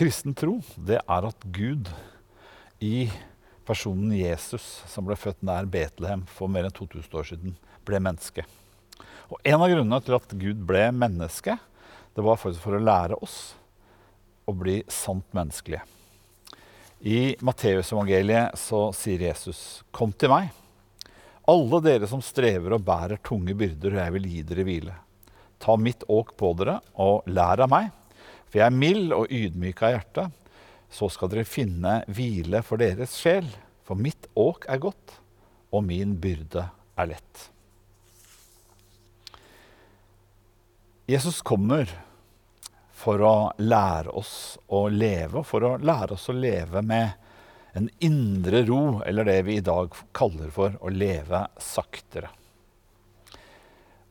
Kristen tro, det er at Gud i personen Jesus, som ble født nær Betlehem for mer enn 2000 år siden, ble menneske. Og En av grunnene til at Gud ble menneske, det var faktisk for å lære oss å bli sant menneskelige. I Matteusevangeliet så sier Jesus, 'Kom til meg, alle dere som strever og bærer tunge byrder, og jeg vil gi dere hvile.' Ta mitt åk på dere og lær av meg, for jeg er mild og ydmyk av hjerte. Så skal dere finne hvile for deres sjel, for mitt åk er godt, og min byrde er lett. Jesus kommer for å lære oss å leve, for å lære oss å leve med en indre ro, eller det vi i dag kaller for å leve saktere.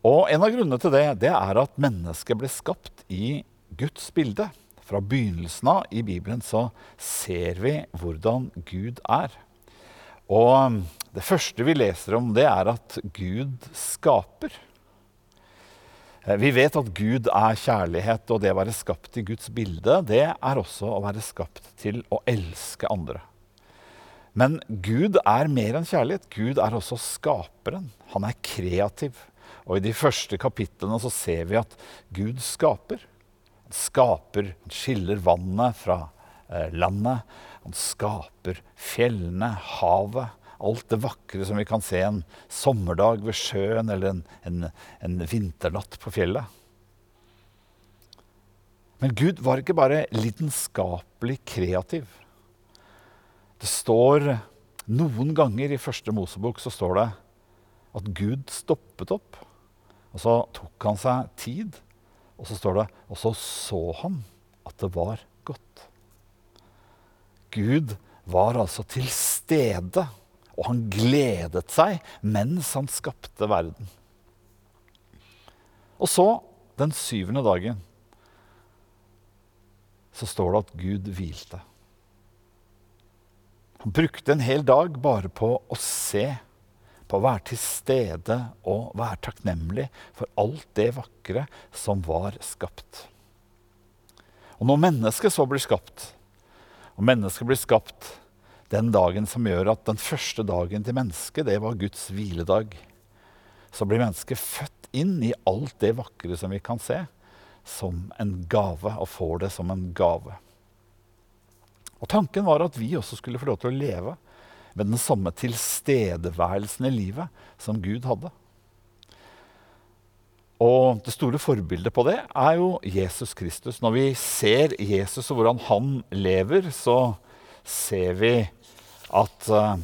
Og En av grunnene til det, det er at mennesket ble skapt i Guds bilde. Fra begynnelsen av i Bibelen så ser vi hvordan Gud er. Og det første vi leser om, det er at Gud skaper. Vi vet at Gud er kjærlighet, og det å være skapt i Guds bilde, det er også å være skapt til å elske andre. Men Gud er mer enn kjærlighet. Gud er også skaperen. Han er kreativ. Og i de første kapitlene så ser vi at Gud skaper. Skaper, han skiller vannet fra eh, landet. Han skaper fjellene, havet. Alt det vakre som vi kan se en sommerdag ved sjøen eller en, en, en vinternatt på fjellet. Men Gud var ikke bare lidenskapelig kreativ. Det står noen ganger i første Mosebok så står det at Gud stoppet opp og så tok han seg tid, og så står det Og så så han at det var godt. Gud var altså til stede, og han gledet seg mens han skapte verden. Og så, den syvende dagen, så står det at Gud hvilte. Han brukte en hel dag bare på å se på å være til stede og være takknemlig for alt det vakre som var skapt. Og når mennesket så blir skapt, og mennesket blir skapt den dagen som gjør at den første dagen til mennesket, det var Guds hviledag, så blir mennesket født inn i alt det vakre som vi kan se, som en gave, og får det som en gave. Og Tanken var at vi også skulle få lov til å leve med den samme tilstedeværelsen i livet som Gud hadde. Og det store forbildet på det er jo Jesus Kristus. Når vi ser Jesus og hvordan han lever, så ser vi at uh,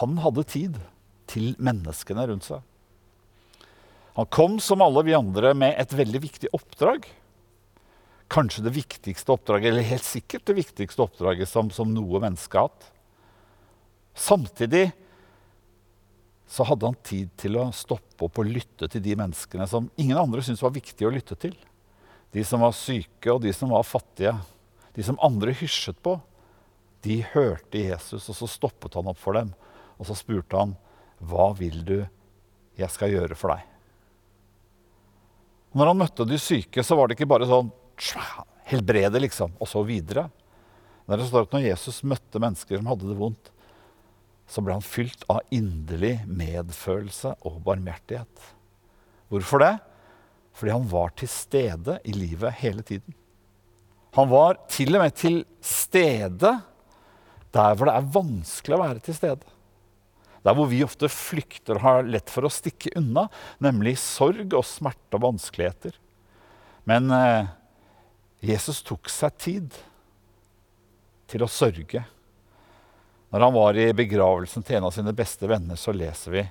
han hadde tid til menneskene rundt seg. Han kom som alle vi andre med et veldig viktig oppdrag. Kanskje det viktigste oppdraget, eller helt sikkert det viktigste oppdraget som, som noe menneske har hatt. Samtidig så hadde han tid til å stoppe opp og lytte til de menneskene som ingen andre syntes var viktige å lytte til. De som var syke, og de som var fattige. De som andre hysjet på. De hørte Jesus, og så stoppet han opp for dem. Og så spurte han, 'Hva vil du jeg skal gjøre for deg?' Når han møtte de syke, så var det ikke bare sånn helbrede, liksom, og så videre. Det står at når Jesus møtte mennesker som hadde det vondt, så ble han fylt av inderlig medfølelse og barmhjertighet. Hvorfor det? Fordi han var til stede i livet hele tiden. Han var til og med til stede der hvor det er vanskelig å være til stede. Der hvor vi ofte flykter og har lett for å stikke unna, nemlig sorg og smerte og vanskeligheter. Men eh, Jesus tok seg tid til å sørge når han var i begravelsen til en av sine beste venner, så leser vi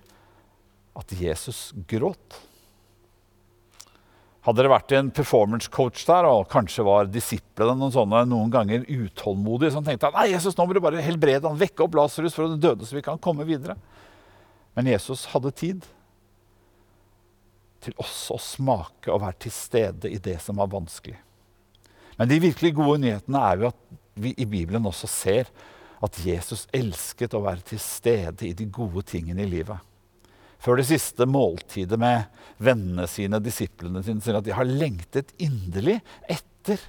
at Jesus gråt. Hadde det vært en performance coach der, og kanskje var disiplene noen, sånne, noen ganger utålmodige, som tenkte at nei, Jesus, nå må du bare helbrede han, vekke opp Lasarus fra den døde, så vi kan komme videre. Men Jesus hadde tid til også å smake og være til stede i det som var vanskelig. Men de virkelig gode nyhetene er jo at vi i Bibelen også ser at Jesus elsket å være til stede i de gode tingene i livet. Før det siste måltidet med vennene sine, disiplene sine, sier at de har lengtet inderlig etter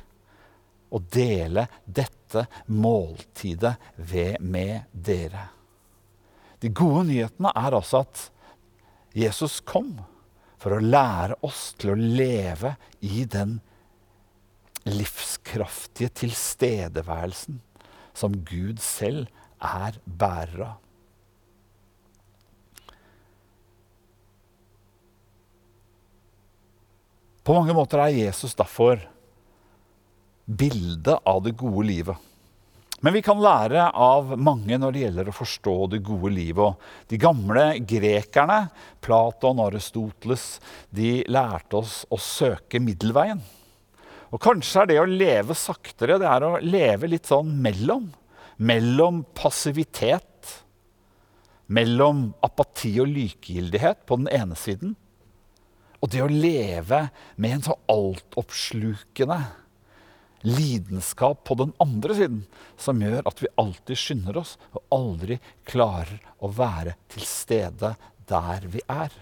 å dele dette måltidet ved med dere. De gode nyhetene er altså at Jesus kom for å lære oss til å leve i den livskraftige tilstedeværelsen som Gud selv er bærer av. På mange måter er Jesus derfor bildet av det gode livet. Men vi kan lære av mange når det gjelder å forstå det gode livet. Og de gamle grekerne, Platon og Aristoteles, de lærte oss å søke middelveien. Og kanskje er det å leve saktere, det er å leve litt sånn mellom. Mellom passivitet, mellom apati og likegyldighet på den ene siden, og det å leve med en så altoppslukende lidenskap på den andre siden, som gjør at vi alltid skynder oss og aldri klarer å være til stede der vi er.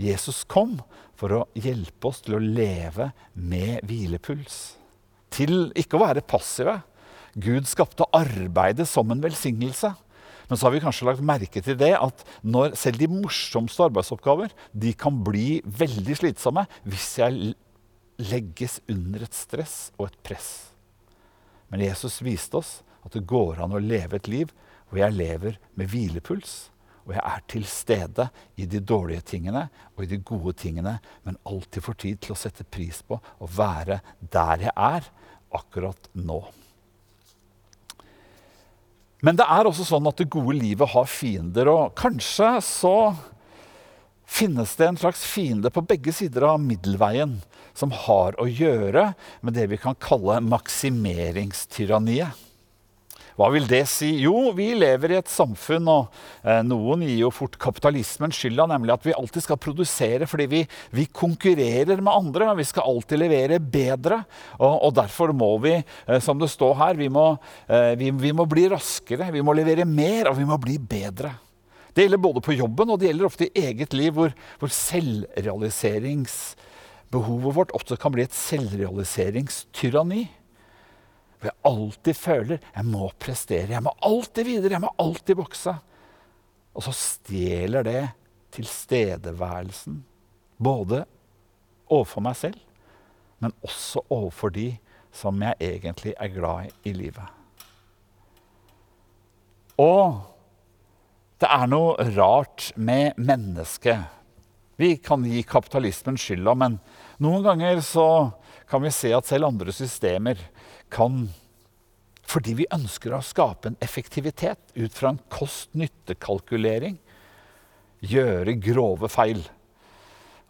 Jesus kom for å hjelpe oss til å leve med hvilepuls. Til ikke å være passive. Gud skapte arbeidet som en velsignelse. Men så har vi kanskje lagt merke til det at når selv de morsomste arbeidsoppgaver de kan bli veldig slitsomme hvis jeg legges under et stress og et press. Men Jesus viste oss at det går an å leve et liv hvor jeg lever med hvilepuls. Og jeg er til stede i de dårlige tingene og i de gode tingene, men alltid får tid til å sette pris på å være der jeg er akkurat nå. Men det er også sånn at det gode livet har fiender, og kanskje så finnes det en slags fiende på begge sider av middelveien som har å gjøre med det vi kan kalle maksimeringstyranniet. Hva vil det si? Jo, vi lever i et samfunn, og eh, noen gir jo fort kapitalismen skylda, nemlig at vi alltid skal produsere fordi vi, vi konkurrerer med andre. Vi skal alltid levere bedre. Og, og derfor må vi, eh, som det står her, vi må, eh, vi, vi må bli raskere, vi må levere mer, og vi må bli bedre. Det gjelder både på jobben og det gjelder ofte i eget liv, hvor, hvor selvrealiseringsbehovet vårt ofte kan bli et selvrealiseringstyranni. Hvor jeg alltid føler jeg må prestere, jeg må alltid videre, jeg må alltid bokse. Og så stjeler det tilstedeværelsen. Både overfor meg selv, men også overfor de som jeg egentlig er glad i i livet. Og det er noe rart med mennesket. Vi kan gi kapitalismen skylda, men noen ganger så kan vi se at selv andre systemer kan fordi vi ønsker å skape en effektivitet ut fra en kost-nytte-kalkulering, gjøre grove feil.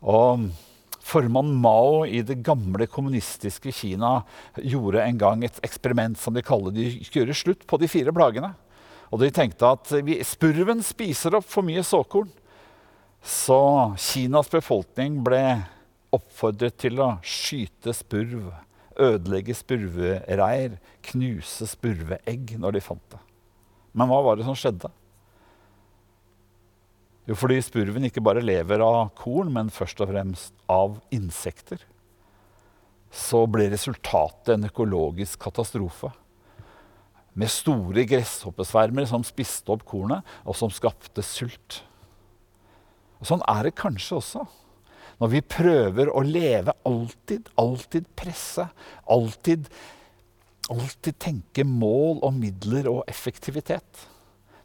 Og Formann Mao i det gamle kommunistiske Kina gjorde en gang et eksperiment som de kaller de gjøre slutt på de fire plagene. Og de tenkte at spurven spiser opp for mye såkorn. Så Kinas befolkning ble oppfordret til å skyte spurv ødelegge spurvereir, knuse spurveegg når de fant det. Men hva var det som skjedde? Jo, fordi spurven ikke bare lever av korn, men først og fremst av insekter. Så ble resultatet en økologisk katastrofe. Med store gresshoppesvermer som spiste opp kornet, og som skapte sult. Og sånn er det kanskje også når vi prøver å leve alltid, alltid presse, alltid, alltid tenke mål og midler og effektivitet.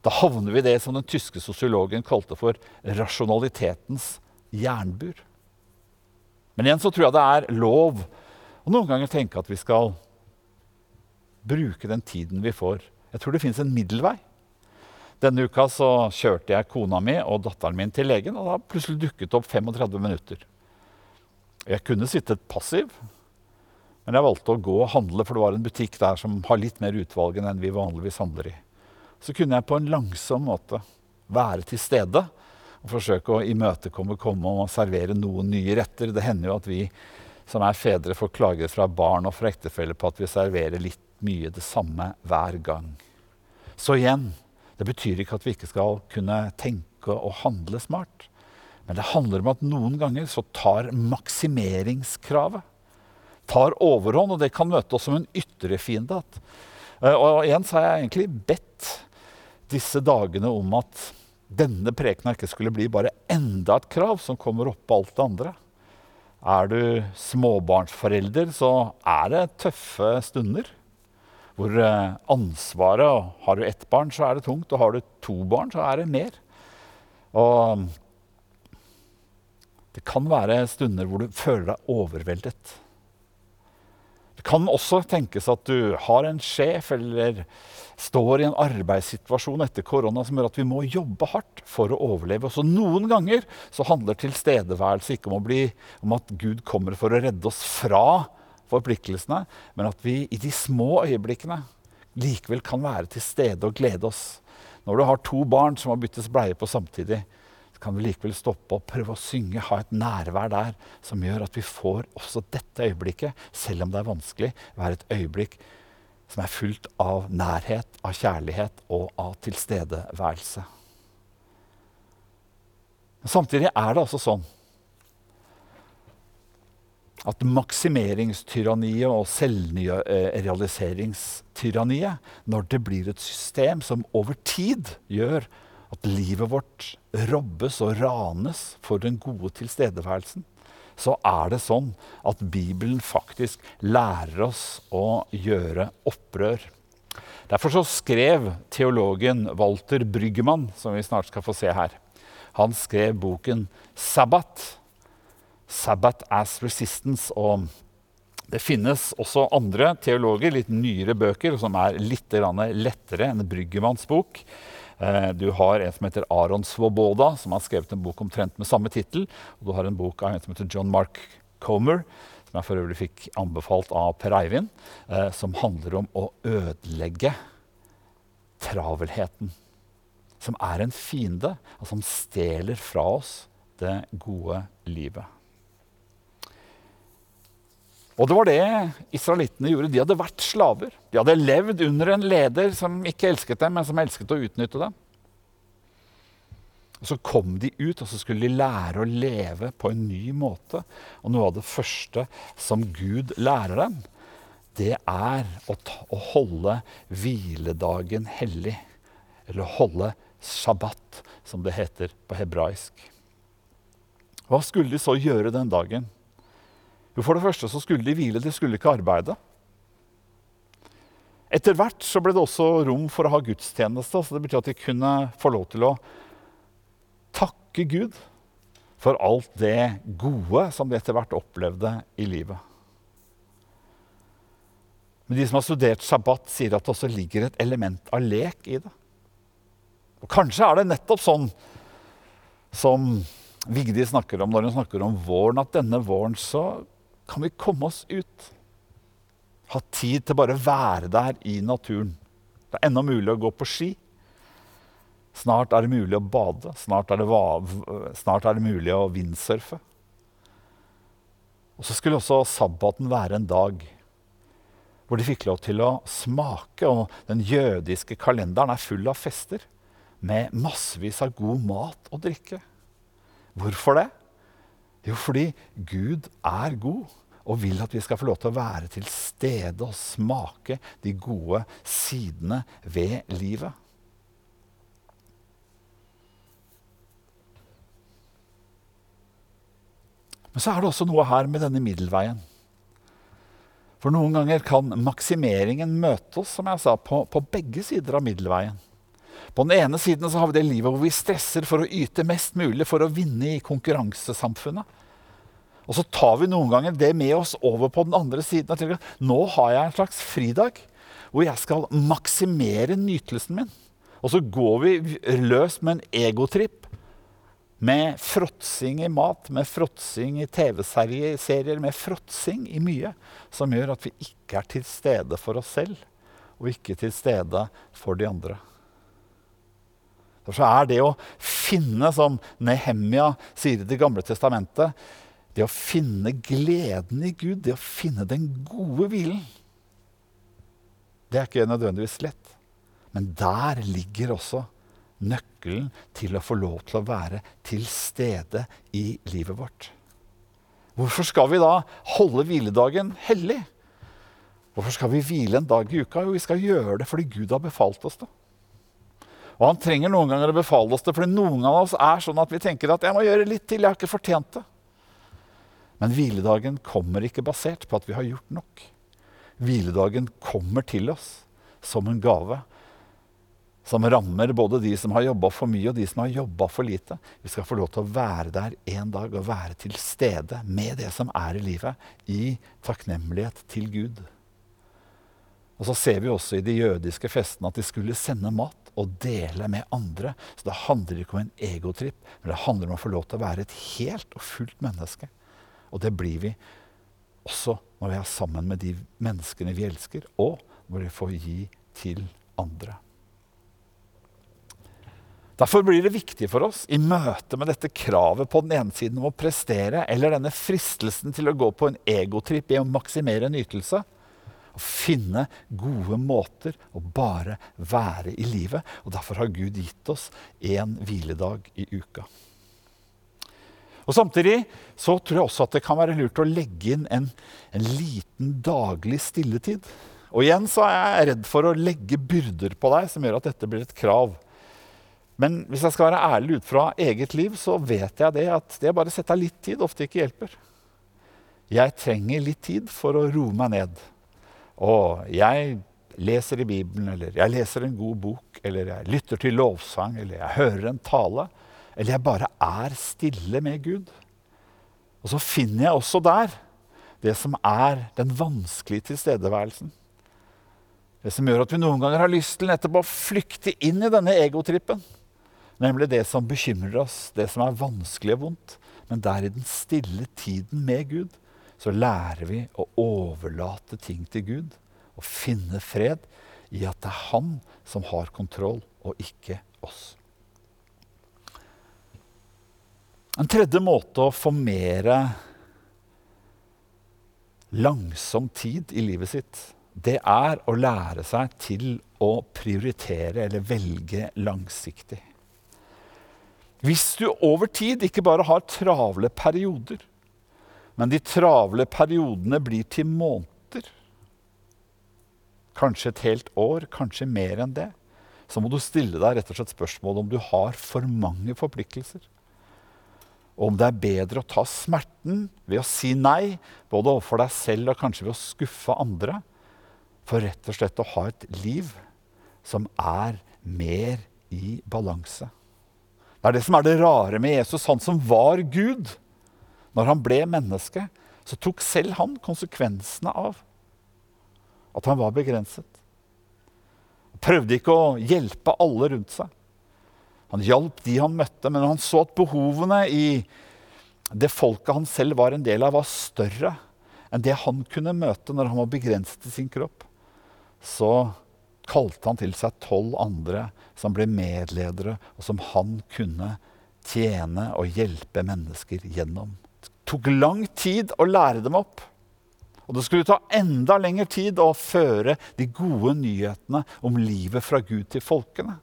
Da havner vi i det som den tyske sosiologen kalte for rasjonalitetens jernbur. Men igjen så tror jeg det er lov å noen ganger tenke at vi skal bruke den tiden vi får. Jeg tror det fins en middelvei. Denne uka så kjørte jeg kona mi og datteren min til legen, og da plutselig dukket det opp 35 minutter. Jeg kunne sittet passiv, men jeg valgte å gå og handle, for det var en butikk der som har litt mer utvalg enn vi vanligvis handler i. Så kunne jeg på en langsom måte være til stede og forsøke å imøtekomme komme og servere noen nye retter. Det hender jo at vi som er fedre, får klager fra barn og fra ektefeller på at vi serverer litt mye det samme hver gang. Så igjen det betyr ikke at vi ikke skal kunne tenke og handle smart. Men det handler om at noen ganger så tar maksimeringskravet tar overhånd, og det kan møte oss som en ytre fiende. Eh, og igjen så har jeg egentlig bedt disse dagene om at denne prekena ikke skulle bli bare enda et krav som kommer oppå alt det andre. Er du småbarnsforelder, så er det tøffe stunder. Hvor eh, ansvaret Har du ett barn, så er det tungt. Og har du to barn, så er det mer. Og det kan være stunder hvor du føler deg overveldet. Det kan også tenkes at du har en sjef eller står i en arbeidssituasjon etter korona som gjør at vi må jobbe hardt for å overleve. Også noen ganger så handler tilstedeværelse ikke om, bli, om at Gud kommer for å redde oss fra forpliktelsene, men at vi i de små øyeblikkene likevel kan være til stede og glede oss. Når du har to barn som må byttes bleie på samtidig, så kan vi likevel stoppe og prøve å synge, ha et nærvær der som gjør at vi får også dette øyeblikket, selv om det er vanskelig, være et øyeblikk som er fullt av nærhet, av kjærlighet og av tilstedeværelse. Men samtidig er det også sånn at maksimeringstyranniet og selvrealiseringstyranniet, når det blir et system som over tid gjør at livet vårt robbes og ranes for den gode tilstedeværelsen, så er det sånn at Bibelen faktisk lærer oss å gjøre opprør. Derfor så skrev teologen Walter Bryggemann, som vi snart skal få se her, han skrev boken 'Sabbat'. 'Sabbat as Resistance'. og det finnes også andre teologer, litt nyere bøker, som er litt lettere enn Bryggemanns bok. Eh, du har en som heter Aron Svoboda, som har skrevet en bok omtrent med samme tittel. Og du har en bok av en som heter John Mark Comer, som jeg for øvrig fikk anbefalt av Per Eivind, eh, som handler om å ødelegge travelheten. Som er en fiende, og som stjeler fra oss det gode livet. Og det var det israelittene gjorde. De hadde vært slaver. De hadde levd under en leder som ikke elsket dem, men som elsket å utnytte dem. Og Så kom de ut, og så skulle de lære å leve på en ny måte. Og noe av det første som Gud lærer dem, det er å, ta, å holde hviledagen hellig. Eller holde shabbat, som det heter på hebraisk. Hva skulle de så gjøre den dagen? Jo, For det første så skulle de hvile, de skulle ikke arbeide. Etter hvert så ble det også rom for å ha gudstjeneste. så Det betyr at de kunne få lov til å takke Gud for alt det gode som de etter hvert opplevde i livet. Men de som har studert sabbat, sier at det også ligger et element av lek i det. Og Kanskje er det nettopp sånn som Vigdi snakker om når hun snakker om våren, at denne våren så kan vi komme oss ut. Ha tid til bare å være der i naturen. Det er ennå mulig å gå på ski. Snart er det mulig å bade. Snart er det, snart er det mulig å vindsurfe. Og så skulle også sabbaten være en dag hvor de fikk lov til å smake. Og den jødiske kalenderen er full av fester med massevis av god mat og drikke. Hvorfor det? Jo, fordi Gud er god og vil at vi skal få lov til å være til stede og smake de gode sidene ved livet. Men så er det også noe her med denne middelveien. For noen ganger kan maksimeringen møte oss som jeg sa, på, på begge sider av middelveien. På den ene siden så har vi det livet hvor vi stresser for å yte mest mulig for å vinne i konkurransesamfunnet. Og så tar vi noen ganger det med oss over på den andre siden. og tenker, Nå har jeg en slags fridag hvor jeg skal maksimere nytelsen min. Og så går vi løs med en egotripp. Med fråtsing i mat, med fråtsing i TV-serier, med fråtsing i mye. Som gjør at vi ikke er til stede for oss selv, og ikke til stede for de andre. Derfor er det å finne, som Nehemia sier i Det gamle testamentet det å finne gleden i Gud, det å finne den gode hvilen, det er ikke nødvendigvis lett. Men der ligger også nøkkelen til å få lov til å være til stede i livet vårt. Hvorfor skal vi da holde hviledagen hellig? Hvorfor skal vi hvile en dag i uka? Jo, vi skal gjøre det fordi Gud har befalt oss det. Og han trenger noen ganger å befale oss det, fordi noen av oss er sånn at vi tenker at jeg må gjøre litt til, jeg har ikke fortjent det. Men hviledagen kommer ikke basert på at vi har gjort nok. Hviledagen kommer til oss som en gave som rammer både de som har jobba for mye, og de som har jobba for lite. Vi skal få lov til å være der en dag og være til stede med det som er i livet, i takknemlighet til Gud. Og så ser vi også i de jødiske festene at de skulle sende mat og dele med andre. Så det handler ikke om en egotripp, men det handler om å få lov til å være et helt og fullt menneske. Og det blir vi også når vi er sammen med de menneskene vi elsker, og når vi får gi til andre. Derfor blir det viktig for oss i møte med dette kravet på den ene siden om å prestere, eller denne fristelsen til å gå på en egotripp i å maksimere nytelse, å finne gode måter å bare være i livet. Og Derfor har Gud gitt oss en hviledag i uka. Og Samtidig så tror jeg også at det kan være lurt å legge inn en, en liten daglig stilletid. Og igjen så er jeg redd for å legge byrder på deg som gjør at dette blir et krav. Men hvis jeg skal være ærlig ut fra eget liv, så vet jeg det at det å bare sette av litt tid ofte ikke hjelper. Jeg trenger litt tid for å roe meg ned. Og jeg leser i Bibelen, eller jeg leser en god bok, eller jeg lytter til lovsang, eller jeg hører en tale, eller jeg bare er stille med Gud. Og så finner jeg også der det som er den vanskelige tilstedeværelsen. Det som gjør at vi noen ganger har lyst til nettopp å flykte inn i denne egotrippen. Nemlig det som bekymrer oss, det som er vanskelig og vondt. Men der i den stille tiden med Gud så lærer vi å overlate ting til Gud og finne fred i at det er Han som har kontroll, og ikke oss. En tredje måte å formere langsom tid i livet sitt, det er å lære seg til å prioritere eller velge langsiktig. Hvis du over tid ikke bare har travle perioder, men de travle periodene blir til måneder, kanskje et helt år, kanskje mer enn det, så må du stille deg rett og slett spørsmål om du har for mange forpliktelser. Og om det er bedre å ta smerten ved å si nei, både overfor deg selv og kanskje ved å skuffe andre, for rett og slett å ha et liv som er mer i balanse. Det er det som er det rare med Jesus. Han som var Gud. Når han ble menneske, så tok selv han konsekvensene av at han var begrenset. Han prøvde ikke å hjelpe alle rundt seg. Han hjalp de han møtte, men han så at behovene i det folket han selv var en del av, var større enn det han kunne møte når han var begrenset i sin kropp. Så kalte han til seg tolv andre som ble medledere, og som han kunne tjene og hjelpe mennesker gjennom. Tok lang tid å lære dem opp. Og det skulle ta enda lengre tid å føre de gode nyhetene om livet fra Gud til folkene.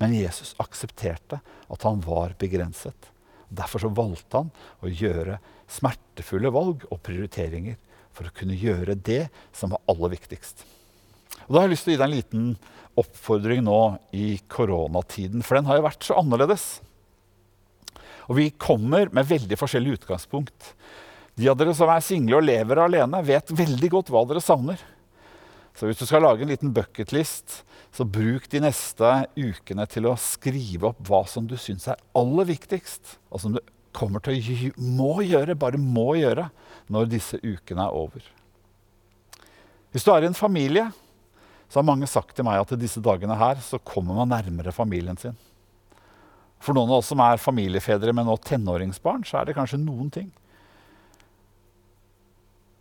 Men Jesus aksepterte at han var begrenset. Derfor så valgte han å gjøre smertefulle valg og prioriteringer for å kunne gjøre det som var aller viktigst. Og Da har jeg lyst til å gi deg en liten oppfordring nå i koronatiden, for den har jo vært så annerledes. Og vi kommer med veldig forskjellig utgangspunkt. De av dere som er single og lever alene, vet veldig godt hva dere savner. Så hvis du skal lage en liten bucketlist, så bruk de neste ukene til å skrive opp hva som du syns er aller viktigst, og som du kommer til å må gjøre, bare må gjøre, når disse ukene er over. Hvis du er i en familie så har mange sagt til meg at i disse dagene her så kommer man nærmere familien sin. For noen av oss som er familiefedre med nå tenåringsbarn, så er det kanskje noen ting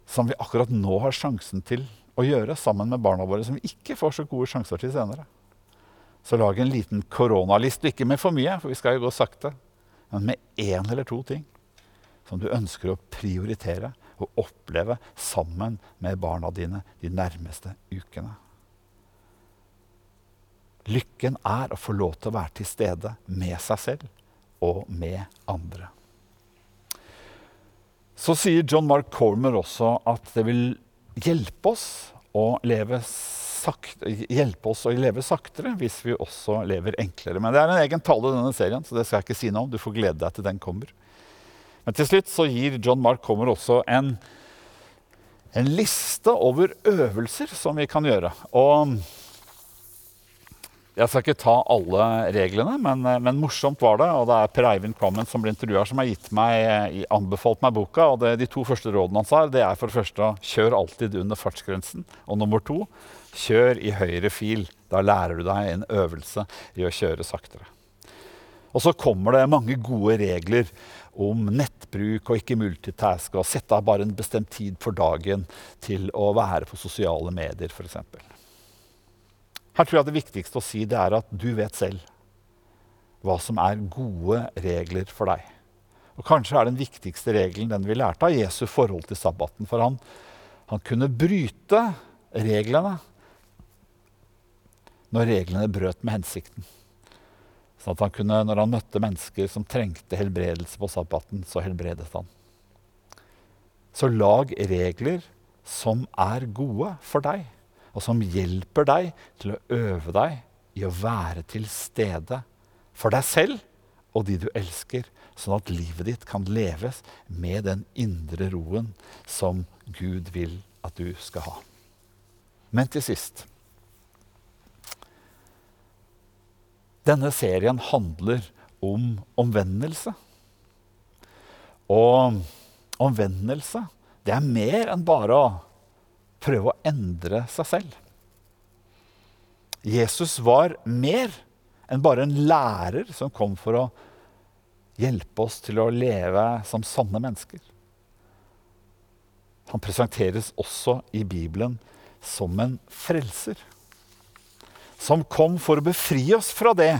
som vi akkurat nå har sjansen til å gjøre sammen med barna våre, som vi ikke får så gode sjanser til senere. Så lag en liten koronaliste, ikke med for mye, for vi skal jo gå sakte, men med én eller to ting som du ønsker å prioritere og oppleve sammen med barna dine de nærmeste ukene. Lykken er å få lov til å være til stede med seg selv og med andre. Så sier John Mark Cormer også at det vil hjelpe oss å leve sakte, hjelpe oss å leve saktere hvis vi også lever enklere. Men det er en egen tale, denne serien, så det skal jeg ikke si noe om. Du får glede deg til den kommer. Men til slutt så gir John Mark Comer også en, en liste over øvelser som vi kan gjøre. Og jeg skal ikke ta alle reglene, men, men, morsomt var det. Og det er Per Eivind Kvammen som ble intervjua, som har meg, anbefalt meg boka. og det, De to første rådene hans har, det er for det første kjør alltid under fartsgrensen. Og nummer to kjør i høyre fil. Da lærer du deg en øvelse i å kjøre saktere. Og så kommer det mange gode regler om nettbruk og ikke multitask. Og sette av bare en bestemt tid for dagen til å være på sosiale medier f.eks. Her tror jeg det viktigste å si det er at du vet selv hva som er gode regler for deg. Og Kanskje er den viktigste regelen den vi lærte av Jesu forhold til sabbaten. For han, han kunne bryte reglene når reglene brøt med hensikten. Sånn at han kunne, når han møtte mennesker som trengte helbredelse på sabbaten, så helbredet han. Så lag regler som er gode for deg og som hjelper deg til å øve deg i å være til stede for deg selv og de du elsker, sånn at livet ditt kan leves med den indre roen som Gud vil at du skal ha. Men til sist Denne serien handler om omvendelse. Og omvendelse, det er mer enn bare å prøve å endre seg selv. Jesus var mer enn bare en lærer som kom for å hjelpe oss til å leve som sanne mennesker. Han presenteres også i Bibelen som en frelser. Som kom for å befri oss fra det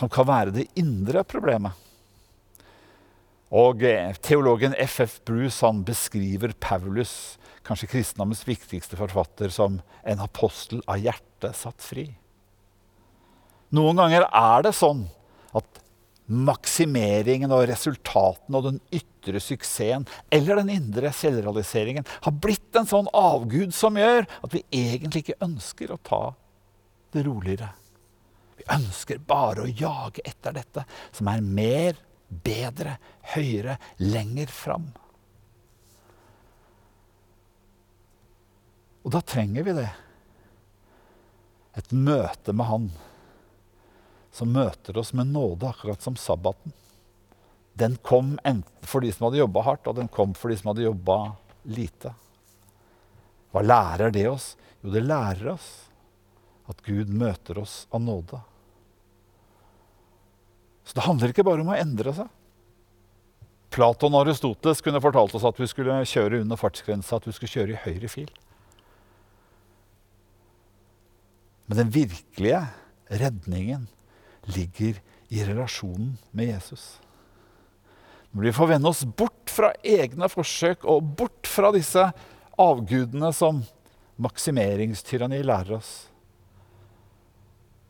som kan være det indre problemet. Og eh, Teologen FF Bruce han beskriver Paulus kanskje kristendommens viktigste forfatter, som en apostel av hjertet satt fri. Noen ganger er det sånn at maksimeringen og resultatene og den ytre suksessen eller den indre selvrealiseringen har blitt en sånn avgud som gjør at vi egentlig ikke ønsker å ta det roligere. Vi ønsker bare å jage etter dette som er mer, bedre, høyere, lenger fram. Og da trenger vi det. Et møte med Han som møter oss med nåde, akkurat som sabbaten. Den kom enten for de som hadde jobba hardt, og den kom for de som hadde jobba lite. Hva lærer det oss? Jo, det lærer oss at Gud møter oss av nåde. Så det handler ikke bare om å endre seg. Platon og Aristoteles kunne fortalt oss at vi skulle kjøre under fartsgrensa, at vi skulle kjøre i høyre fil. Men den virkelige redningen ligger i relasjonen med Jesus. Når vi får vende oss bort fra egne forsøk og bort fra disse avgudene som maksimeringstyranni lærer oss,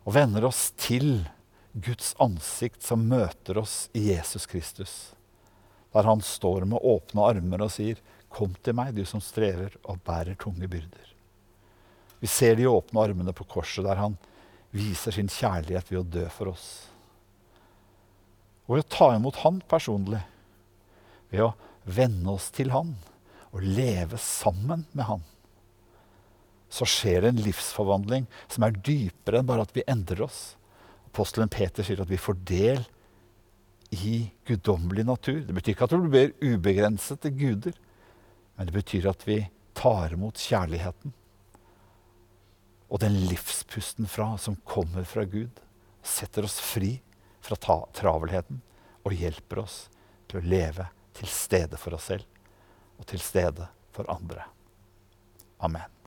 og vender oss til Guds ansikt som møter oss i Jesus Kristus, der han står med åpne armer og sier, 'Kom til meg, du som strever og bærer tunge byrder'. Vi ser de åpne armene på korset, der han viser sin kjærlighet ved å dø for oss. Og ved å ta imot han personlig, ved å venne oss til han og leve sammen med han, så skjer det en livsforvandling som er dypere enn bare at vi endrer oss. Apostelen Peter sier at vi får del i guddommelig natur. Det betyr ikke at vi blir ubegrensede guder, men det betyr at vi tar imot kjærligheten og den livspusten fra, som kommer fra Gud, setter oss fri fra travelheten og hjelper oss til å leve til stede for oss selv og til stede for andre. Amen.